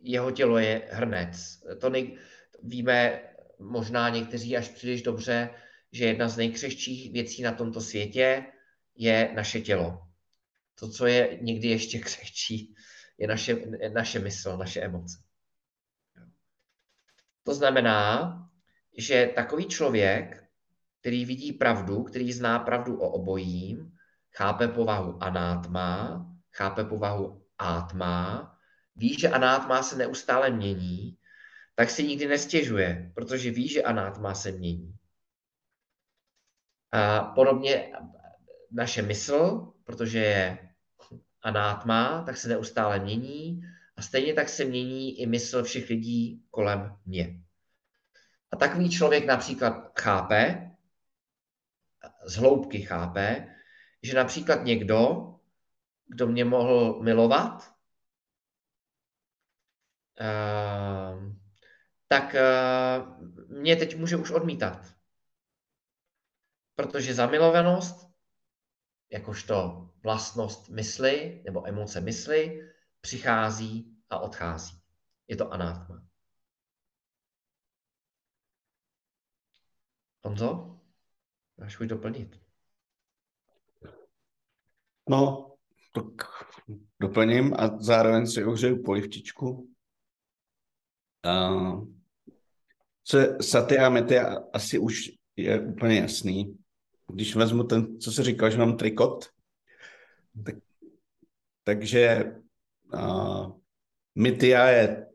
Jeho tělo je hrnec. To nej, Víme možná někteří až příliš dobře, že jedna z nejkřehčích věcí na tomto světě je naše tělo. To, co je někdy ještě křehčí, je naše, naše mysl, naše emoce. To znamená, že takový člověk, který vidí pravdu, který zná pravdu o obojím, chápe povahu anátma, chápe povahu átma, ví, že anátma se neustále mění tak si nikdy nestěžuje, protože ví, že anátma se mění. A podobně naše mysl, protože je anátma, tak se neustále mění a stejně tak se mění i mysl všech lidí kolem mě. A takový člověk například chápe, z hloubky chápe, že například někdo, kdo mě mohl milovat, uh, tak uh, mě teď může už odmítat. Protože zamilovanost, jakožto vlastnost mysli nebo emoce mysli, přichází a odchází. Je to anátma. Honzo, máš chuť doplnit? No, tak doplním a zároveň si ohřeju polivčičku. Co je Satya Metya asi už je úplně jasný. Když vezmu ten, co se říkal, že mám trikot, tak, takže uh, Mitya je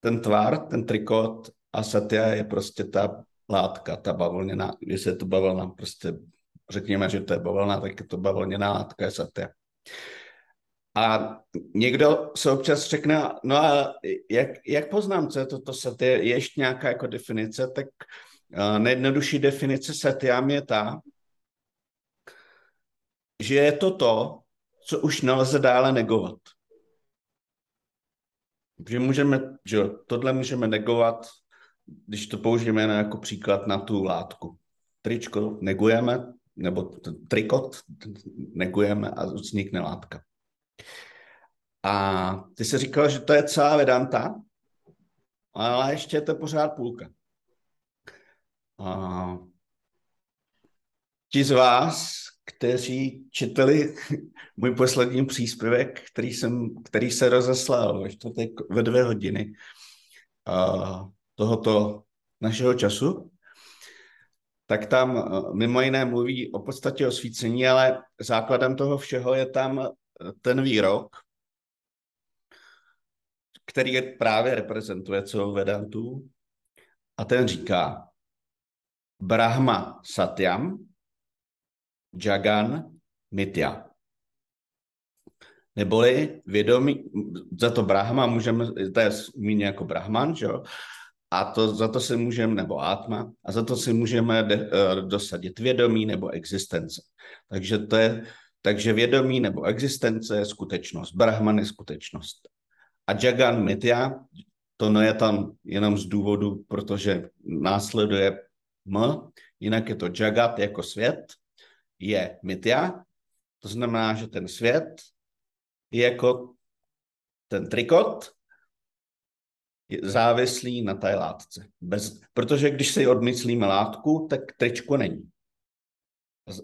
ten tvar, ten trikot a Satya je prostě ta látka, ta bavlněná, když se to bavlna, prostě řekněme, že to je bavlna, tak je to bavlněná látka, je Satya. A někdo se občas řekne, no a jak, jak poznám, co je toto set, je ještě nějaká jako definice, tak uh, nejjednodušší definice setyám je ta, že je to to, co už nelze dále negovat. Že můžeme, že tohle můžeme negovat, když to použijeme jako příklad na tu látku. Tričko negujeme, nebo trikot negujeme a vznikne látka. A ty jsi říkal, že to je celá Vedanta, ale ještě je to pořád půlka. A ti z vás, kteří četli můj poslední příspěvek, který, jsem, který se rozeslal ve ve dvě hodiny a tohoto našeho času, tak tam mimo jiné mluví o podstatě osvícení, ale základem toho všeho je tam ten výrok, který právě reprezentuje celou Vedantu. A ten říká, Brahma Satyam, Jagan Mitya. Neboli vědomí, za to Brahma můžeme, to je zmíně jako Brahman, že jo? A to, za to si můžeme, nebo Atma, a za to si můžeme de, uh, dosadit vědomí nebo existence. Takže to je, takže vědomí nebo existence je skutečnost. Brahman je skutečnost. A Jagan Mitya, to no je tam jenom z důvodu, protože následuje M, jinak je to Jagat jako svět, je Mitya, to znamená, že ten svět je jako ten trikot, je závislý na té látce. Bez, protože když si odmyslíme látku, tak tričko není.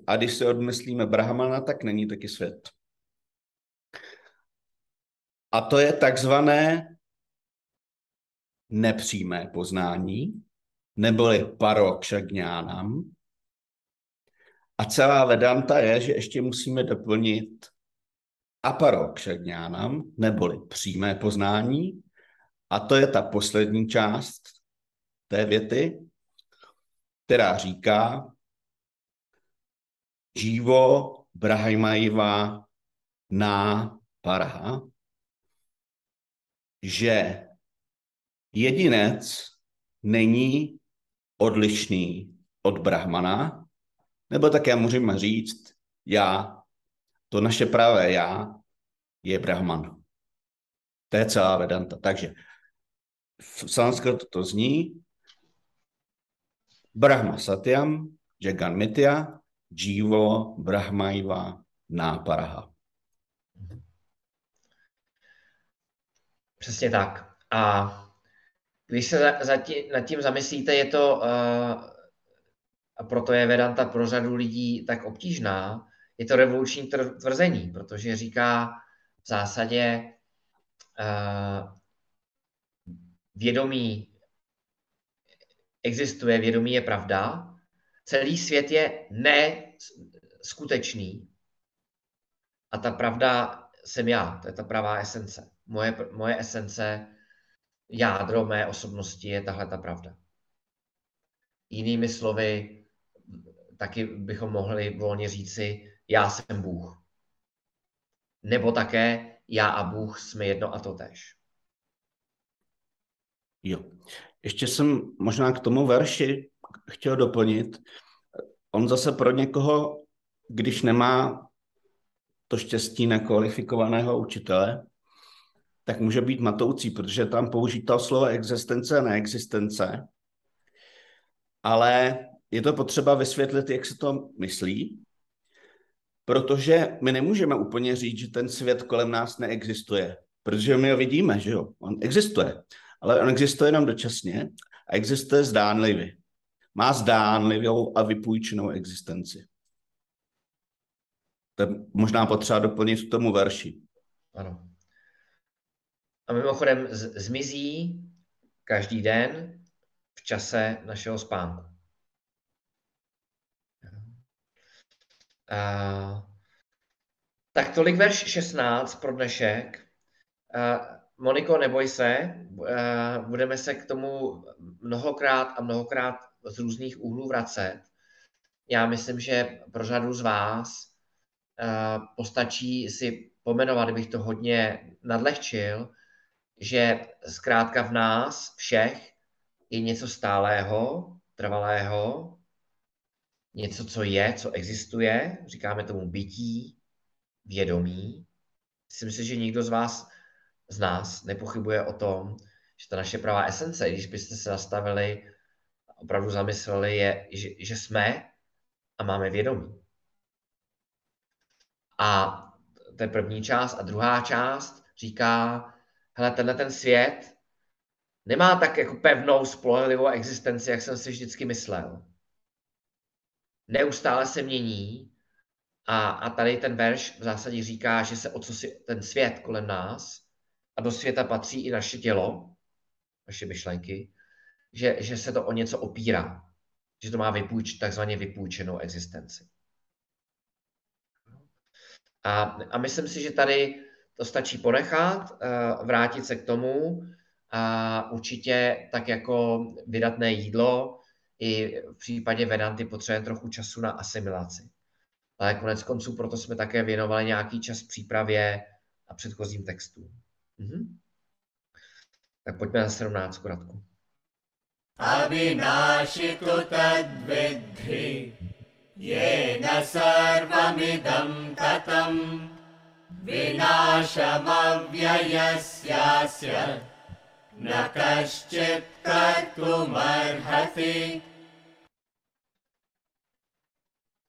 A když si odmyslíme Brahmana, tak není taky svět. A to je takzvané nepřímé poznání, neboli parokšagňánam. A celá Vedanta je, že ještě musíme doplnit aparokšagňánam, neboli přímé poznání. A to je ta poslední část té věty, která říká Živo Brahmaiva na parha, že jedinec není odlišný od Brahmana, nebo také můžeme říct, já, to naše pravé já je Brahman. To je celá Vedanta. Takže v sanskritu to zní Brahma Satyam, Jagan Mitya, Jivo Brahmaiva Náparaha. Přesně tak. A když se za, za tí, nad tím zamyslíte, je to, uh, a proto je Vedanta pro řadu lidí tak obtížná, je to revoluční tvrzení, protože říká v zásadě uh, vědomí existuje, vědomí je pravda, celý svět je neskutečný a ta pravda jsem já, to je ta pravá esence moje, moje esence, jádro mé osobnosti je tahle ta pravda. Jinými slovy, taky bychom mohli volně říci, já jsem Bůh. nebo také já a Bůh jsme jedno a to tež. Jo. Ještě jsem možná k tomu verši chtěl doplnit. On zase pro někoho, když nemá to štěstí nekvalifikovaného učitele, tak může být matoucí, protože tam použítá slovo existence a neexistence, ale je to potřeba vysvětlit, jak se to myslí, protože my nemůžeme úplně říct, že ten svět kolem nás neexistuje, protože my ho vidíme, že jo, on existuje, ale on existuje jenom dočasně a existuje zdánlivě. Má zdánlivou a vypůjčenou existenci. To je možná potřeba doplnit k tomu verši. Ano. A mimochodem z- zmizí každý den v čase našeho spánku. A, tak tolik verš 16 pro dnešek. A, Moniko, neboj se, budeme se k tomu mnohokrát a mnohokrát z různých úhlů vracet. Já myslím, že pro řadu z vás a, postačí si pomenovat, kdybych to hodně nadlehčil, že zkrátka v nás všech je něco stálého, trvalého, něco, co je, co existuje, říkáme tomu bytí, vědomí. Myslím si, že nikdo z vás, z nás, nepochybuje o tom, že ta naše pravá esence, když byste se nastavili, opravdu zamysleli, je, že, že jsme a máme vědomí. A to je první část. A druhá část říká, hele, tenhle ten svět nemá tak jako pevnou, spolehlivou existenci, jak jsem si vždycky myslel. Neustále se mění a, a tady ten verš v zásadě říká, že se o co si ten svět kolem nás a do světa patří i naše tělo, naše myšlenky, že, že se to o něco opírá, že to má vypůjč, takzvaně vypůjčenou existenci. A, a myslím si, že tady to stačí ponechat, vrátit se k tomu a určitě tak jako vydatné jídlo, i v případě Vedanty potřebujeme trochu času na asimilaci. Ale konec konců proto jsme také věnovali nějaký čas přípravě a předchozím textům. Mhm. Tak pojďme na 17 Radku. अविनाशितु तद्विद्धि येन सर्वमिदं ततम् विनाशमव्ययस्यास्य न कश्चित् कर्तुमर्हति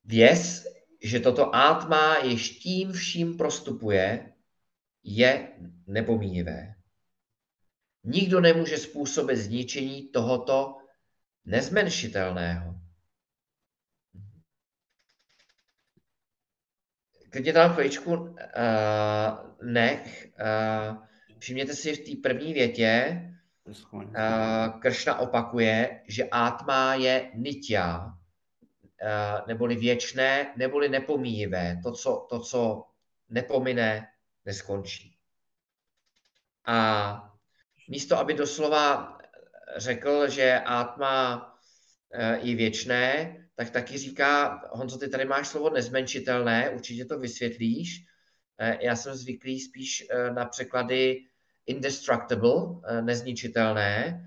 Věz, že toto átma jež tím vším prostupuje, je nepomíjivé. Nikdo nemůže způsobit zničení tohoto nezmenšitelného. Klidně tam chvíličku uh, nech. Uh, všimněte si v té první větě, uh, Kršna opakuje, že átma je nitya, uh, neboli věčné, neboli nepomíjivé. To, co, to, co nepomine, neskončí. A místo, aby doslova řekl, že átma je věčné, tak taky říká, Honzo, ty tady máš slovo nezmenšitelné, určitě to vysvětlíš. Já jsem zvyklý spíš na překlady indestructible, nezničitelné,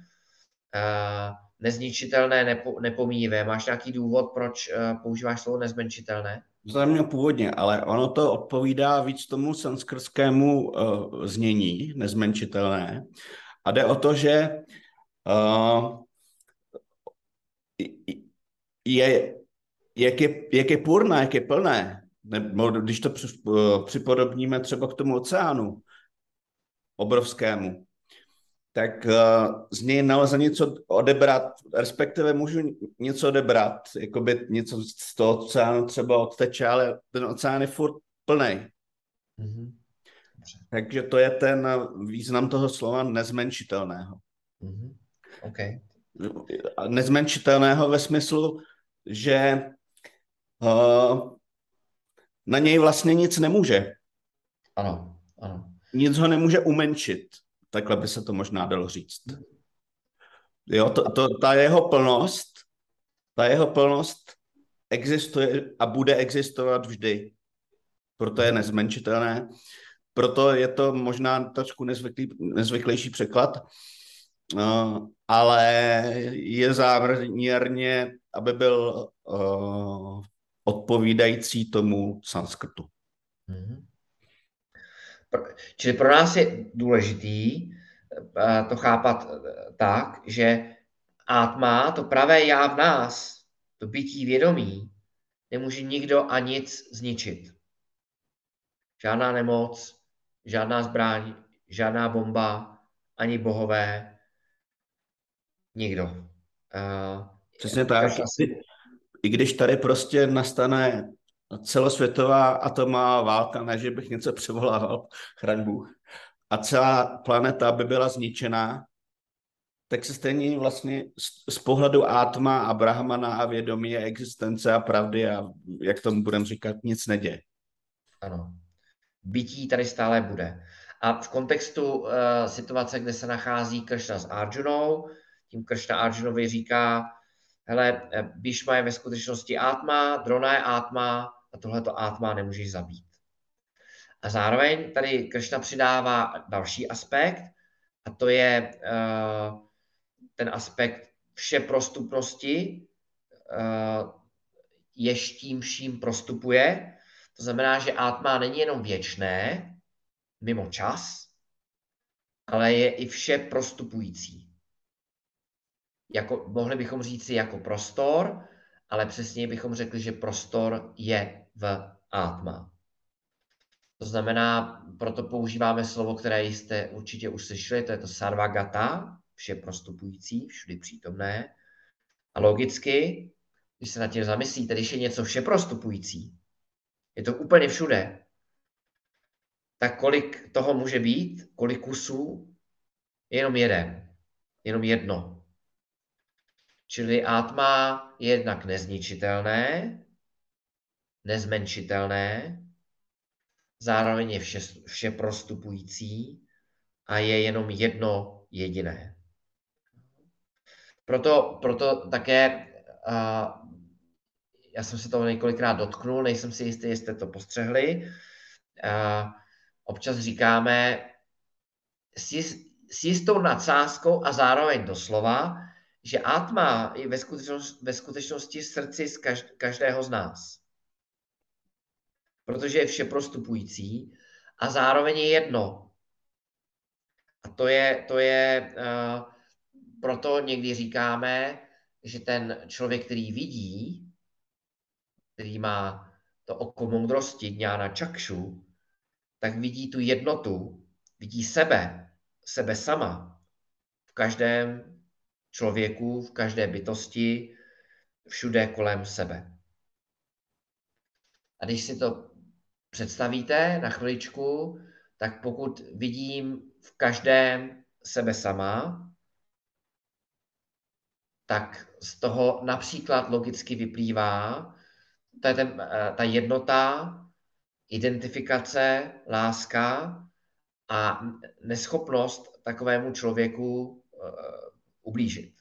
nezničitelné, nepo, nepomíjivé. Máš nějaký důvod, proč používáš slovo nezmenšitelné? To mě původně, ale ono to odpovídá víc tomu sanskrskému uh, znění, nezmenšitelné. A jde o to, že uh, je, jak, je, jak je půrné, jak je plné, nebo když to připodobníme třeba k tomu oceánu obrovskému, tak uh, z něj nelze něco odebrat, respektive můžu něco odebrat, jako by něco z toho oceánu třeba odteče, ale ten oceán je furt plný. Mm-hmm. Takže to je ten význam toho slova nezmenšitelného. Mm-hmm. Okay. Nezmenšitelného ve smyslu, že uh, na něj vlastně nic nemůže. Ano, ano. Nic ho nemůže umenšit. Takhle by se to možná dalo říct. Jo, to, to, ta jeho plnost, ta jeho plnost existuje a bude existovat vždy. Proto je nezmenšitelné. Proto je to možná trošku nezvyklý, nezvyklejší překlad, uh, ale je záměrně, aby byl uh, odpovídající tomu sanskrtu. Mhm. Čili pro nás je důležitý uh, to chápat tak, že átma, to pravé já v nás, to bytí vědomí, nemůže nikdo a nic zničit. Žádná nemoc, žádná zbraň, žádná bomba, ani bohové, nikdo. Uh, Přesně tak. Asi... I když tady prostě nastane celosvětová atomová válka, ne, že bych něco převolával, chraň Bůh, a celá planeta by byla zničená, tak se stejně vlastně z, z pohledu átma a brahmana a vědomí a existence a pravdy a jak tomu budeme říkat, nic neděje. Ano. Bytí tady stále bude. A v kontextu uh, situace, kde se nachází Kršna s Arjunou, tím Kršna Arjunovi říká, hele, eh, Bhishma je ve skutečnosti átma, Drona je átma a tohleto átma nemůžeš zabít. A zároveň tady Kršna přidává další aspekt, a to je uh, ten aspekt vše prostupnosti, uh, jež tím vším prostupuje. To znamená, že átma není jenom věčné, mimo čas, ale je i vše prostupující. Jako, mohli bychom říct si jako prostor, ale přesně bychom řekli, že prostor je v átma. To znamená, proto používáme slovo, které jste určitě už slyšeli, to je to sarvagata, vše prostupující, všudy přítomné. A logicky, když se na tím zamyslíte, když je něco vše prostupující, je to úplně všude, tak kolik toho může být, kolik kusů, jenom jeden, jenom jedno. Čili átma je jednak nezničitelné, nezmenšitelné, zároveň je vše, vše prostupující a je jenom jedno jediné. Proto, proto také já jsem se toho několikrát dotknul, nejsem si jistý, jestli to postřehli. Občas říkáme s, s jistou nadsázkou a zároveň doslova, že atma je ve skutečnosti, ve skutečnosti v srdci z každého z nás. Protože je vše prostupující a zároveň je jedno. A to je, to je uh, proto někdy říkáme, že ten člověk, který vidí, který má to oko moudrosti, dňána čakšu, tak vidí tu jednotu, vidí sebe, sebe sama v každém člověku, v každé bytosti, všude kolem sebe. A když si to představíte na chviličku, tak pokud vidím v každém sebe sama, tak z toho například logicky vyplývá, to je ten, eh, ta jednota, identifikace, láska a neschopnost takovému člověku uh, ublížit.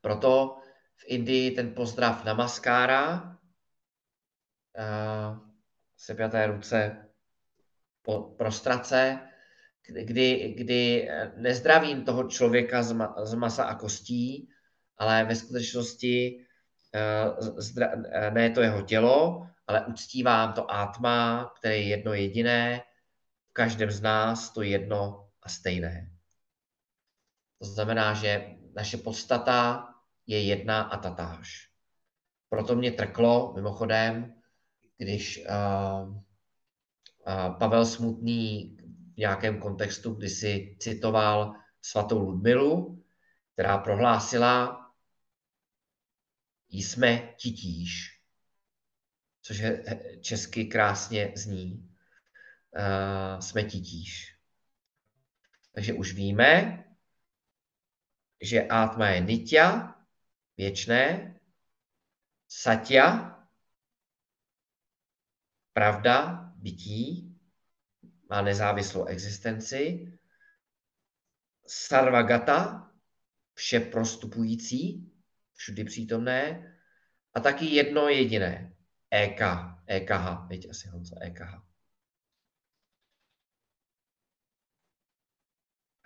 Proto v Indii ten pozdrav namaskára, uh, sepjaté ruce po prostrace, kdy, kdy nezdravím toho člověka z, ma, z masa a kostí, ale ve skutečnosti Eh, ne to jeho tělo, ale uctívám to átma, které je jedno jediné, v každém z nás to jedno a stejné. To znamená, že naše podstata je jedna a tatáž. Proto mě trklo, mimochodem, když uh, uh, Pavel Smutný v nějakém kontextu, kdy si citoval svatou Ludmilu, která prohlásila, jsme titíž, což je česky krásně zní. Uh, jsme titíž. Takže už víme, že átma je nitya, věčné, satya, pravda, bytí, má nezávislou existenci, sarvagata, vše prostupující, všudy přítomné, a taky jedno jediné, EK, EKH, viď asi Honzo, E EKH.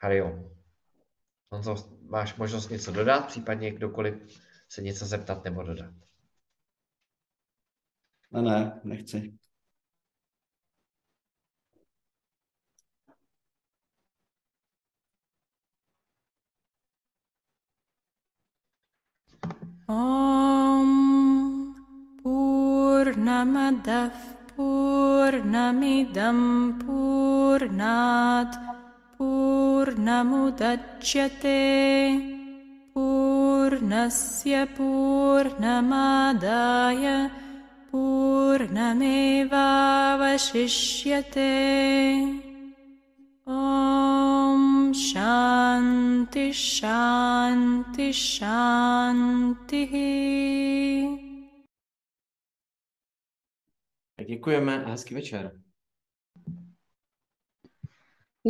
Hario, Honzo, máš možnost něco dodat, případně kdokoliv se něco zeptat nebo dodat. Ne, ne, nechci. ॐ पूर्णमदः पूर्णमिदं पूर्णात् पूर्णमुदच्यते। पूर्णस्य पूर्णमादाय पूर्णमेवावशिष्यते Om Shanti Shanti Shanti. Tak děkujeme a hezký večer.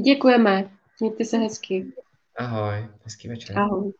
Děkujeme. Mějte se hezky. Ahoj, hezký večer. Ahoj.